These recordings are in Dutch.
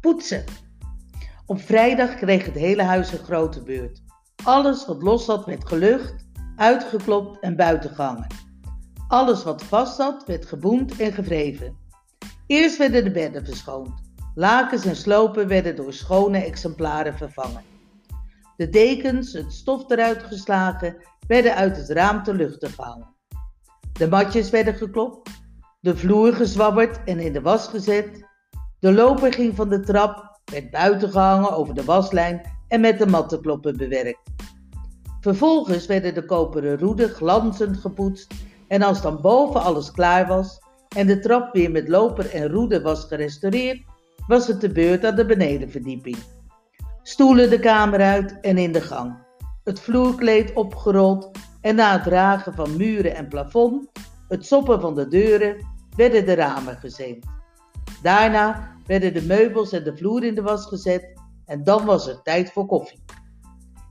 Poetsen. Op vrijdag kreeg het hele huis een grote beurt. Alles wat los zat werd gelucht, uitgeklopt en buiten gehangen. Alles wat vast zat werd geboend en gevreven. Eerst werden de bedden verschoond. Lakens en slopen werden door schone exemplaren vervangen. De dekens, het stof eruit geslagen, werden uit het raam te lucht gehaald. De matjes werden geklopt, de vloer gezwabberd en in de was gezet. De loper ging van de trap, werd buiten gehangen over de waslijn en met de mattenkloppen bewerkt. Vervolgens werden de koperen roeden glanzend gepoetst en als dan boven alles klaar was en de trap weer met loper en roeden was gerestaureerd, was het de beurt aan de benedenverdieping. Stoelen de kamer uit en in de gang. Het vloerkleed opgerold en na het dragen van muren en plafond, het soppen van de deuren, werden de ramen gezeemd. Daarna werden de meubels en de vloer in de was gezet en dan was het tijd voor koffie.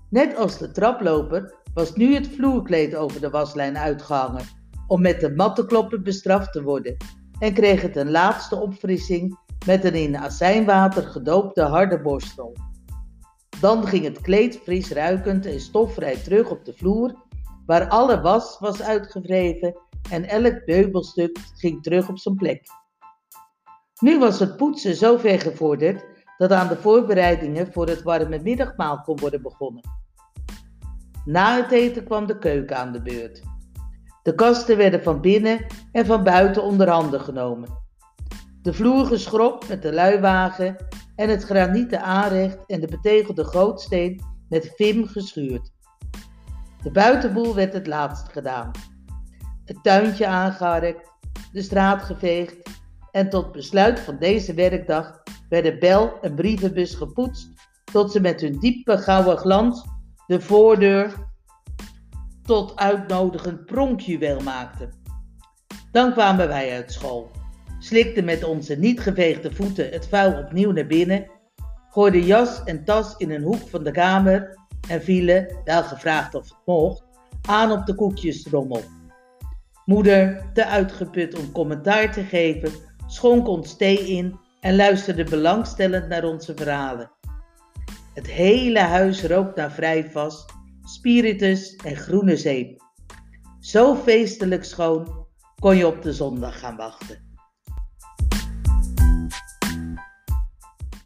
Net als de traploper was nu het vloerkleed over de waslijn uitgehangen om met de mattenkloppen bestraft te worden en kreeg het een laatste opfrissing met een in azijnwater gedoopte harde borstel. Dan ging het kleed fris ruikend en stofvrij terug op de vloer, waar alle was was uitgewreven en elk meubelstuk ging terug op zijn plek. Nu was het poetsen zo ver gevorderd dat aan de voorbereidingen voor het warme middagmaal kon worden begonnen. Na het eten kwam de keuken aan de beurt. De kasten werden van binnen en van buiten onder handen genomen. De vloer geschropt met de luiwagen en het granieten aanrecht en de betegelde gootsteen met vim geschuurd. De buitenboel werd het laatst gedaan. Het tuintje aangeharkt, de straat geveegd en tot besluit van deze werkdag werden bel en brievenbus gepoetst tot ze met hun diepe gouden glans de voordeur tot uitnodigend pronkjuweel maakten. Dan kwamen wij uit school slikten met onze niet geveegde voeten het vuil opnieuw naar binnen, gooiden jas en tas in een hoek van de kamer en vielen, wel gevraagd of het mocht, aan op de koekjesrommel. Moeder, te uitgeput om commentaar te geven, schonk ons thee in en luisterde belangstellend naar onze verhalen. Het hele huis rook naar vrijvas, spiritus en groene zeep. Zo feestelijk schoon kon je op de zondag gaan wachten.